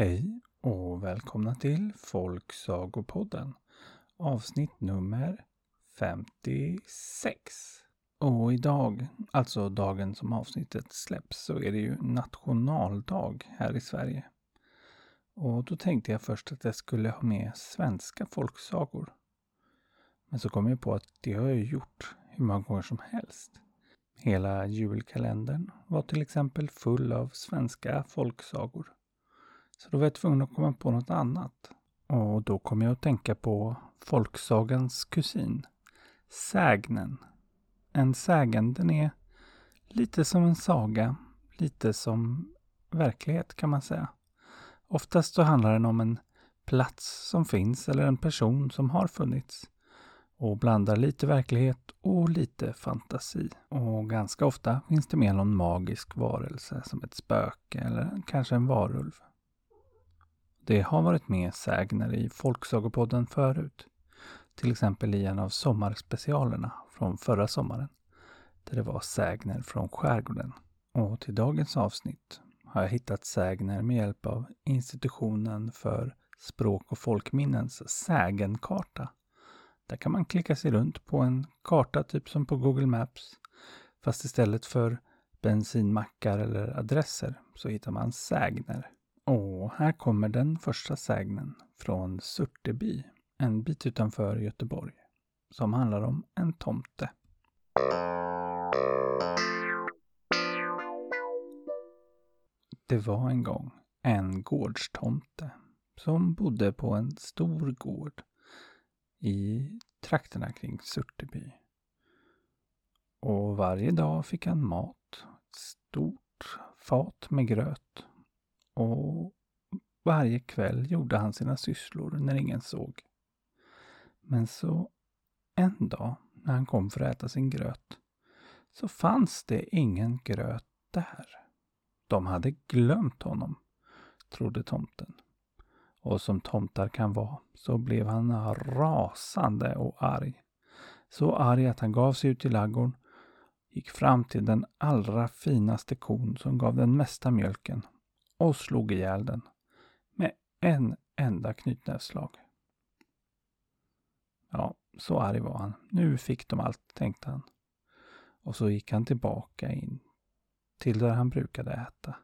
Hej och välkomna till Folksagopodden avsnitt nummer 56. Och idag, alltså dagen som avsnittet släpps, så är det ju nationaldag här i Sverige. Och då tänkte jag först att jag skulle ha med svenska folksagor. Men så kom jag på att det har jag gjort hur många gånger som helst. Hela julkalendern var till exempel full av svenska folksagor. Så då var jag tvungen att komma på något annat. Och då kom jag att tänka på folksagans kusin, sägnen. En sägen, den är lite som en saga, lite som verklighet kan man säga. Oftast så handlar den om en plats som finns eller en person som har funnits och blandar lite verklighet och lite fantasi. Och ganska ofta finns det med någon magisk varelse som ett spöke eller kanske en varulv. Det har varit med sägner i Folksagopodden förut. Till exempel i en av sommarspecialerna från förra sommaren. Där det var sägner från skärgården. Och till dagens avsnitt har jag hittat sägner med hjälp av institutionen för språk och folkminnens sägenkarta. Där kan man klicka sig runt på en karta, typ som på Google Maps. Fast istället för bensinmackar eller adresser så hittar man sägner. Och här kommer den första sägnen från Surteby, en bit utanför Göteborg, som handlar om en tomte. Det var en gång en gårdstomte som bodde på en stor gård i trakterna kring Surteby. Och varje dag fick han mat, ett stort fat med gröt och varje kväll gjorde han sina sysslor när ingen såg. Men så en dag när han kom för att äta sin gröt så fanns det ingen gröt där. De hade glömt honom, trodde tomten. Och som tomtar kan vara så blev han rasande och arg. Så arg att han gav sig ut i laggården, gick fram till den allra finaste kon som gav den mesta mjölken och slog ihjäl den med en enda knytnävsslag. Ja, så arg var han. Nu fick de allt, tänkte han. Och så gick han tillbaka in till där han brukade äta.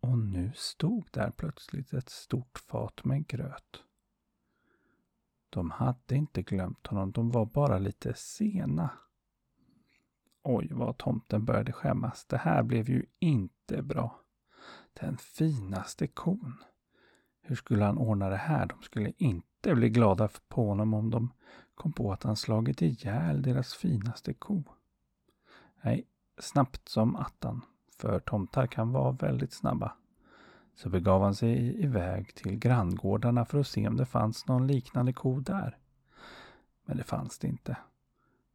Och nu stod där plötsligt ett stort fat med gröt. De hade inte glömt honom, de var bara lite sena. Oj, vad tomten började skämmas. Det här blev ju inte bra. Den finaste kon. Hur skulle han ordna det här? De skulle inte bli glada på honom om de kom på att han slagit ihjäl deras finaste ko. Nej, snabbt som attan, för tomtar kan vara väldigt snabba. Så begav han sig iväg till granngårdarna för att se om det fanns någon liknande ko där. Men det fanns det inte.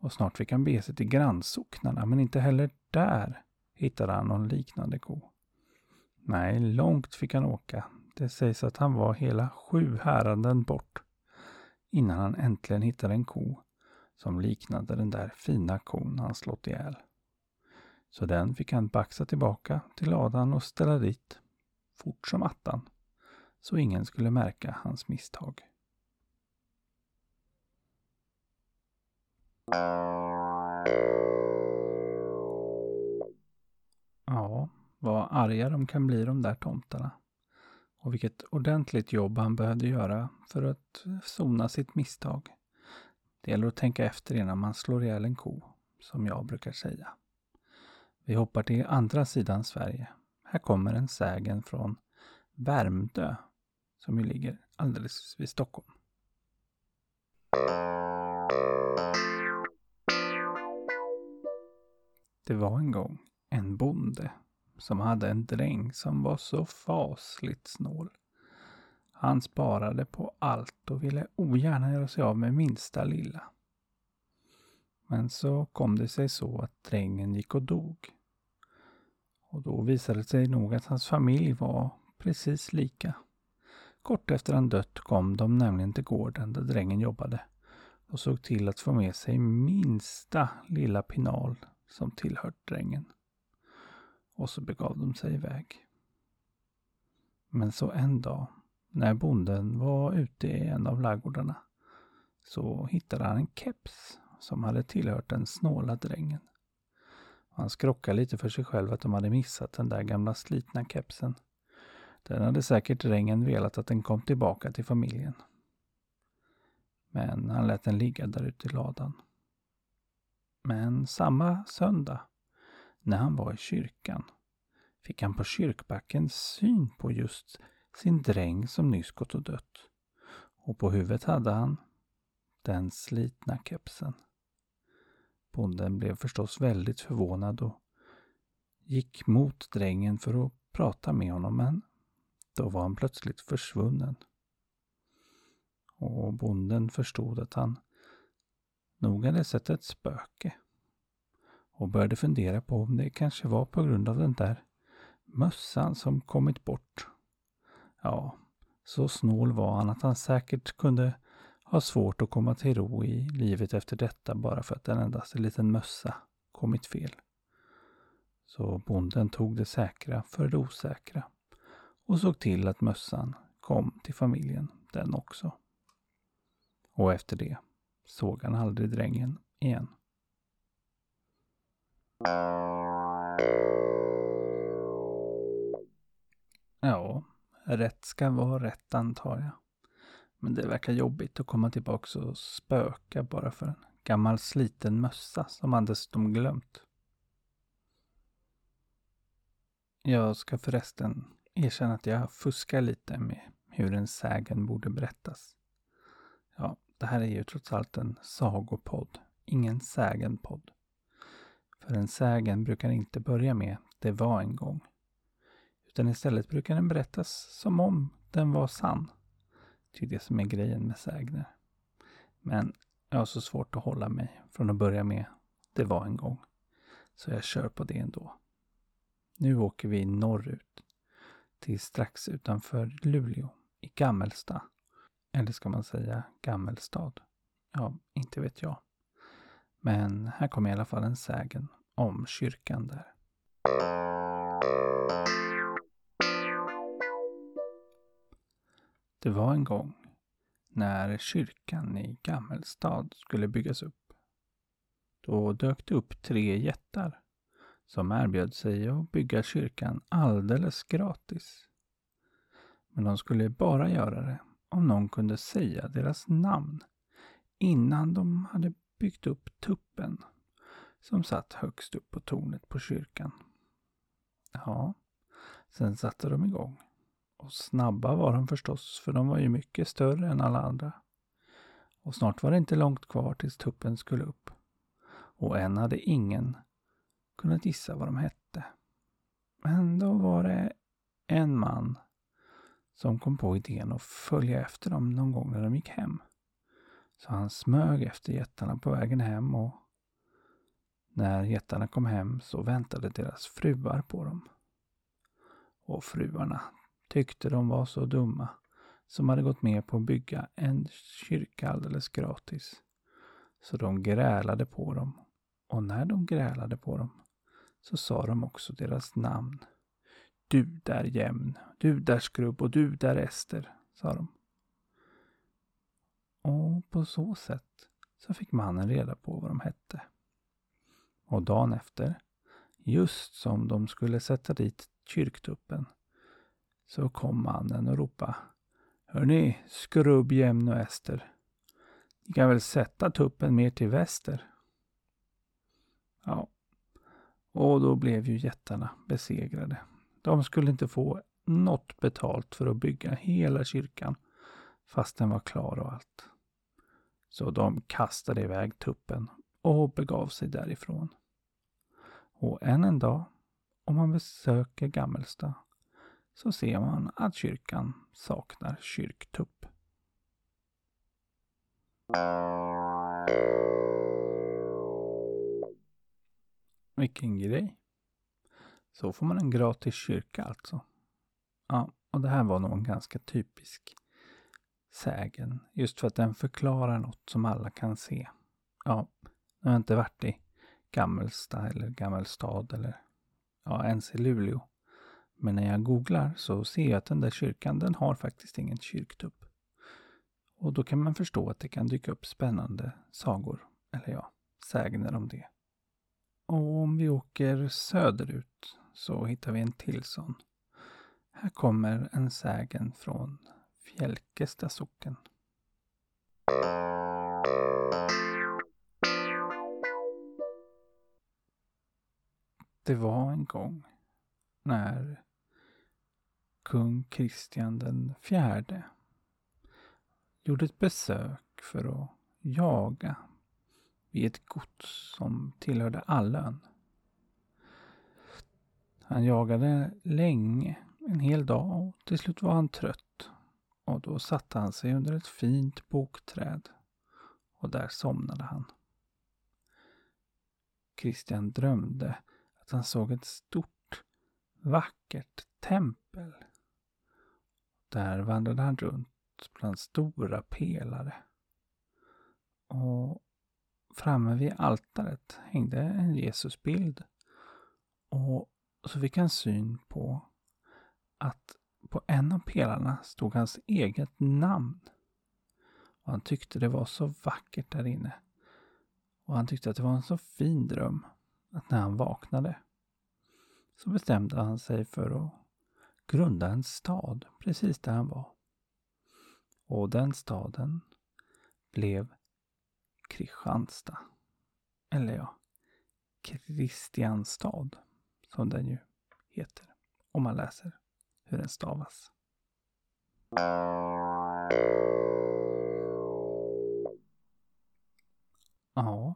Och snart fick han bege sig till grannsocknarna, men inte heller där hittade han någon liknande ko. Nej, långt fick han åka. Det sägs att han var hela sju häraden bort innan han äntligen hittade en ko som liknade den där fina kon han slått ihjäl. Så den fick han baxa tillbaka till ladan och ställa dit, fort som attan, så ingen skulle märka hans misstag. Vad arga de kan bli de där tomtarna. Och vilket ordentligt jobb han behövde göra för att sona sitt misstag. Det gäller att tänka efter innan man slår ihjäl en ko, som jag brukar säga. Vi hoppar till andra sidan Sverige. Här kommer en sägen från Värmdö, som ju ligger alldeles vid Stockholm. Det var en gång en bonde som hade en dräng som var så fasligt snål. Han sparade på allt och ville ogärna göra sig av med minsta lilla. Men så kom det sig så att drängen gick och dog. Och då visade det sig nog att hans familj var precis lika. Kort efter han dött kom de nämligen till gården där drängen jobbade och såg till att få med sig minsta lilla pinal som tillhört drängen och så begav de sig iväg. Men så en dag, när bonden var ute i en av ladugårdarna, så hittade han en keps som hade tillhört den snåla drängen. Han skrockade lite för sig själv att de hade missat den där gamla slitna kepsen. Den hade säkert drängen velat att den kom tillbaka till familjen. Men han lät den ligga där ute i ladan. Men samma söndag, när han var i kyrkan, fick han på kyrkbacken syn på just sin dräng som nyss gått och dött. Och på huvudet hade han den slitna kepsen. Bonden blev förstås väldigt förvånad och gick mot drängen för att prata med honom, men då var han plötsligt försvunnen. Och bonden förstod att han nog hade sett ett spöke och började fundera på om det kanske var på grund av den där mössan som kommit bort. Ja, så snål var han att han säkert kunde ha svårt att komma till ro i livet efter detta bara för att en endaste liten mössa kommit fel. Så bonden tog det säkra för det osäkra och såg till att mössan kom till familjen den också. Och efter det såg han aldrig drängen igen. Ja, rätt ska vara rätt antar jag. Men det verkar jobbigt att komma tillbaka och spöka bara för en gammal sliten mössa som man dessutom glömt. Jag ska förresten erkänna att jag fuskar lite med hur en sägen borde berättas. Ja, det här är ju trots allt en sagopodd, ingen sägenpodd. För en sägen brukar inte börja med ”det var en gång”. Utan istället brukar den berättas som om den var sann. Det är det som är grejen med sägner. Men jag har så svårt att hålla mig från att börja med ”det var en gång”. Så jag kör på det ändå. Nu åker vi norrut till strax utanför Luleå i Gammelsta. Eller ska man säga Gammelstad? Ja, inte vet jag. Men här kommer i alla fall en sägen om kyrkan där. Det var en gång när kyrkan i Gammelstad skulle byggas upp. Då dök det upp tre jättar som erbjöd sig att bygga kyrkan alldeles gratis. Men de skulle bara göra det om någon kunde säga deras namn innan de hade byggt upp tuppen som satt högst upp på tornet på kyrkan. Ja, sen satte de igång. Och snabba var de förstås, för de var ju mycket större än alla andra. Och snart var det inte långt kvar tills tuppen skulle upp. Och än hade ingen kunnat gissa vad de hette. Men då var det en man som kom på idén att följa efter dem någon gång när de gick hem. Så han smög efter jättarna på vägen hem och när jättarna kom hem så väntade deras fruar på dem. Och fruarna tyckte de var så dumma som hade gått med på att bygga en kyrka alldeles gratis. Så de grälade på dem. Och när de grälade på dem så sa de också deras namn. Du där jämn, du där skrubb och du där Ester, sa de. Och på så sätt så fick mannen reda på vad de hette. Och dagen efter, just som de skulle sätta dit kyrktuppen, så kom mannen och ropade. Hörni, skrubb, jämn och Ester. Ni kan väl sätta tuppen mer till väster? Ja, och då blev ju jättarna besegrade. De skulle inte få något betalt för att bygga hela kyrkan fast den var klar och allt. Så de kastade iväg tuppen och begav sig därifrån. Och än en dag, om man besöker Gammelsta, så ser man att kyrkan saknar kyrktupp. Vilken grej. Så får man en gratis kyrka alltså. Ja, och det här var nog en ganska typisk sägen. Just för att den förklarar något som alla kan se. Ja, jag har inte varit i Gammelsta eller Gammelstad eller ja, ens i Luleå. Men när jag googlar så ser jag att den där kyrkan, den har faktiskt ingen kyrktupp. Och då kan man förstå att det kan dyka upp spännande sagor, eller ja, sägner om det. Och om vi åker söderut så hittar vi en till sån. Här kommer en sägen från Fjälkesta socken. Det var en gång när kung Kristian den fjärde gjorde ett besök för att jaga vid ett gods som tillhörde Allön. Han jagade länge, en hel dag och till slut var han trött. Och då satte han sig under ett fint bokträd och där somnade han. Kristian drömde att han såg ett stort, vackert tempel. Där vandrade han runt bland stora pelare. Och framme vid altaret hängde en Jesusbild. Och så fick han syn på att på en av pelarna stod hans eget namn. Och han tyckte det var så vackert där inne. Och han tyckte att det var en så fin dröm att när han vaknade så bestämde han sig för att grunda en stad precis där han var. Och den staden blev Kristianstad. Eller ja, Kristianstad som den ju heter om man läser hur den stavas. Ja,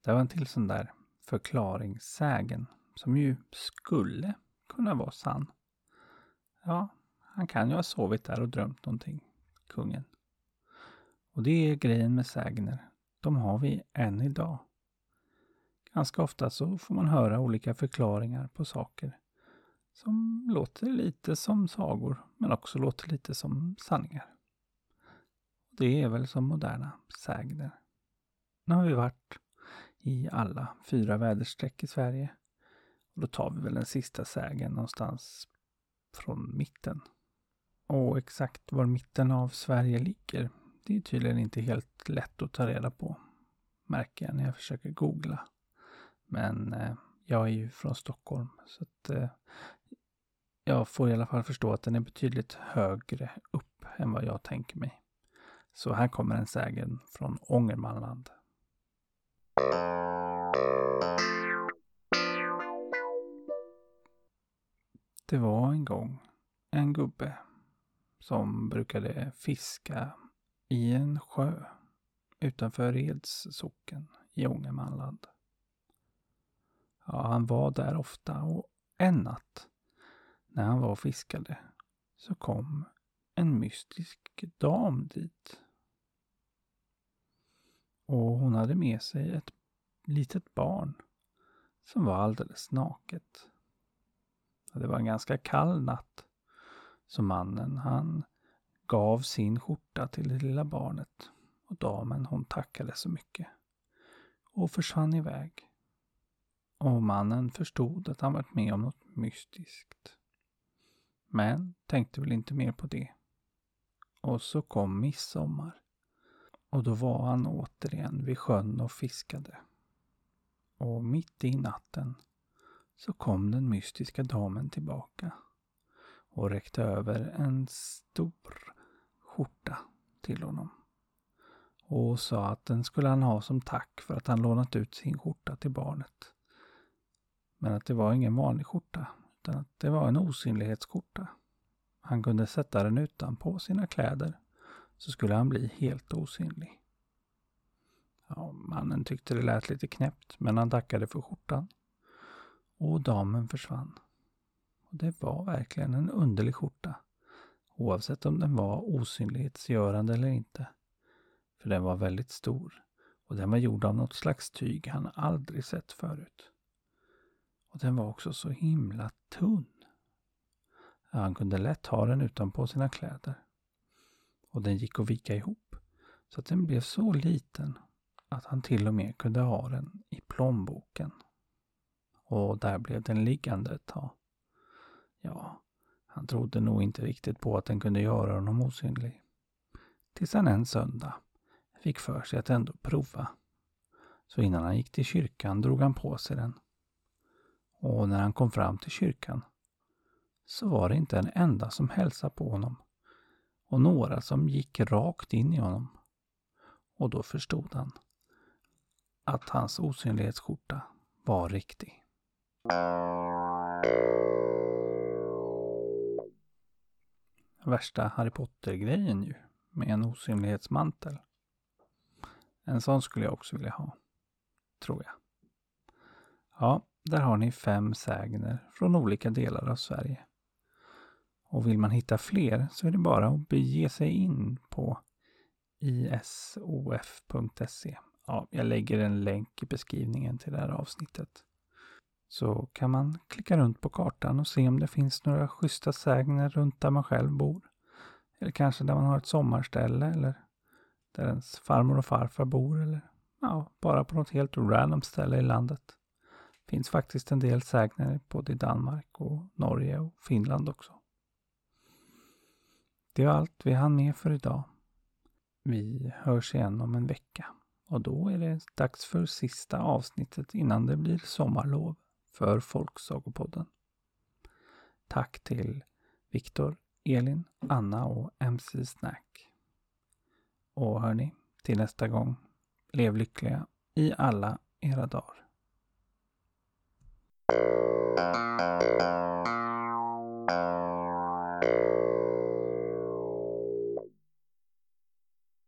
det var en till sån där förklaringssägen som ju skulle kunna vara sann. Ja, han kan ju ha sovit där och drömt någonting, kungen. Och det är grejen med sägner. De har vi än idag. Ganska ofta så får man höra olika förklaringar på saker som låter lite som sagor men också låter lite som sanningar. Det är väl som moderna sägner. Nu har vi varit i alla fyra väderstreck i Sverige. Och då tar vi väl den sista sägen någonstans från mitten. Och exakt var mitten av Sverige ligger, det är tydligen inte helt lätt att ta reda på. Märker jag när jag försöker googla. Men eh, jag är ju från Stockholm så att eh, jag får i alla fall förstå att den är betydligt högre upp än vad jag tänker mig. Så här kommer en sägen från Ångermanland. Det var en gång en gubbe som brukade fiska i en sjö utanför Eds socken i Ångermanland. Ja, han var där ofta och en natt när han var och fiskade så kom en mystisk dam dit. Och hon hade med sig ett litet barn som var alldeles naket. Det var en ganska kall natt. Så mannen han gav sin skjorta till det lilla barnet och damen hon tackade så mycket och försvann iväg. Och mannen förstod att han varit med om något mystiskt. Men tänkte väl inte mer på det. Och så kom midsommar. Och då var han återigen vid sjön och fiskade. Och mitt i natten så kom den mystiska damen tillbaka och räckte över en stor skjorta till honom. Och sa att den skulle han ha som tack för att han lånat ut sin skjorta till barnet. Men att det var ingen vanlig skjorta, utan att det var en osynlighetsskjorta. Han kunde sätta den utanpå sina kläder så skulle han bli helt osynlig. Ja, mannen tyckte det lät lite knäppt, men han tackade för skjortan. Och damen försvann. Och det var verkligen en underlig skjorta. Oavsett om den var osynlighetsgörande eller inte. För den var väldigt stor. Och den var gjord av något slags tyg han aldrig sett förut. Och den var också så himla tunn. Han kunde lätt ha den utanpå sina kläder. Och den gick att vika ihop. Så att den blev så liten att han till och med kunde ha den i plånboken. Och där blev den liggande ett tag. Ja, han trodde nog inte riktigt på att den kunde göra honom osynlig. Tills han en söndag fick för sig att ändå prova. Så innan han gick till kyrkan drog han på sig den. Och när han kom fram till kyrkan så var det inte en enda som hälsade på honom och några som gick rakt in i honom. Och då förstod han att hans osynlighetsskjorta var riktig. Värsta Harry Potter-grejen ju, med en osynlighetsmantel. En sån skulle jag också vilja ha. Tror jag. Ja, där har ni fem sägner från olika delar av Sverige. Och vill man hitta fler så är det bara att bege sig in på isof.se. Ja, jag lägger en länk i beskrivningen till det här avsnittet. Så kan man klicka runt på kartan och se om det finns några schyssta sägner runt där man själv bor. Eller kanske där man har ett sommarställe eller där ens farmor och farfar bor eller ja, bara på något helt random ställe i landet. Det finns faktiskt en del sägner både i Danmark och Norge och Finland också. Det var allt vi hann med för idag. Vi hörs igen om en vecka och då är det dags för sista avsnittet innan det blir sommarlov för Folksagopodden. Tack till Viktor, Elin, Anna och MC Snack. Och hörni, till nästa gång, lev lyckliga i alla era dagar.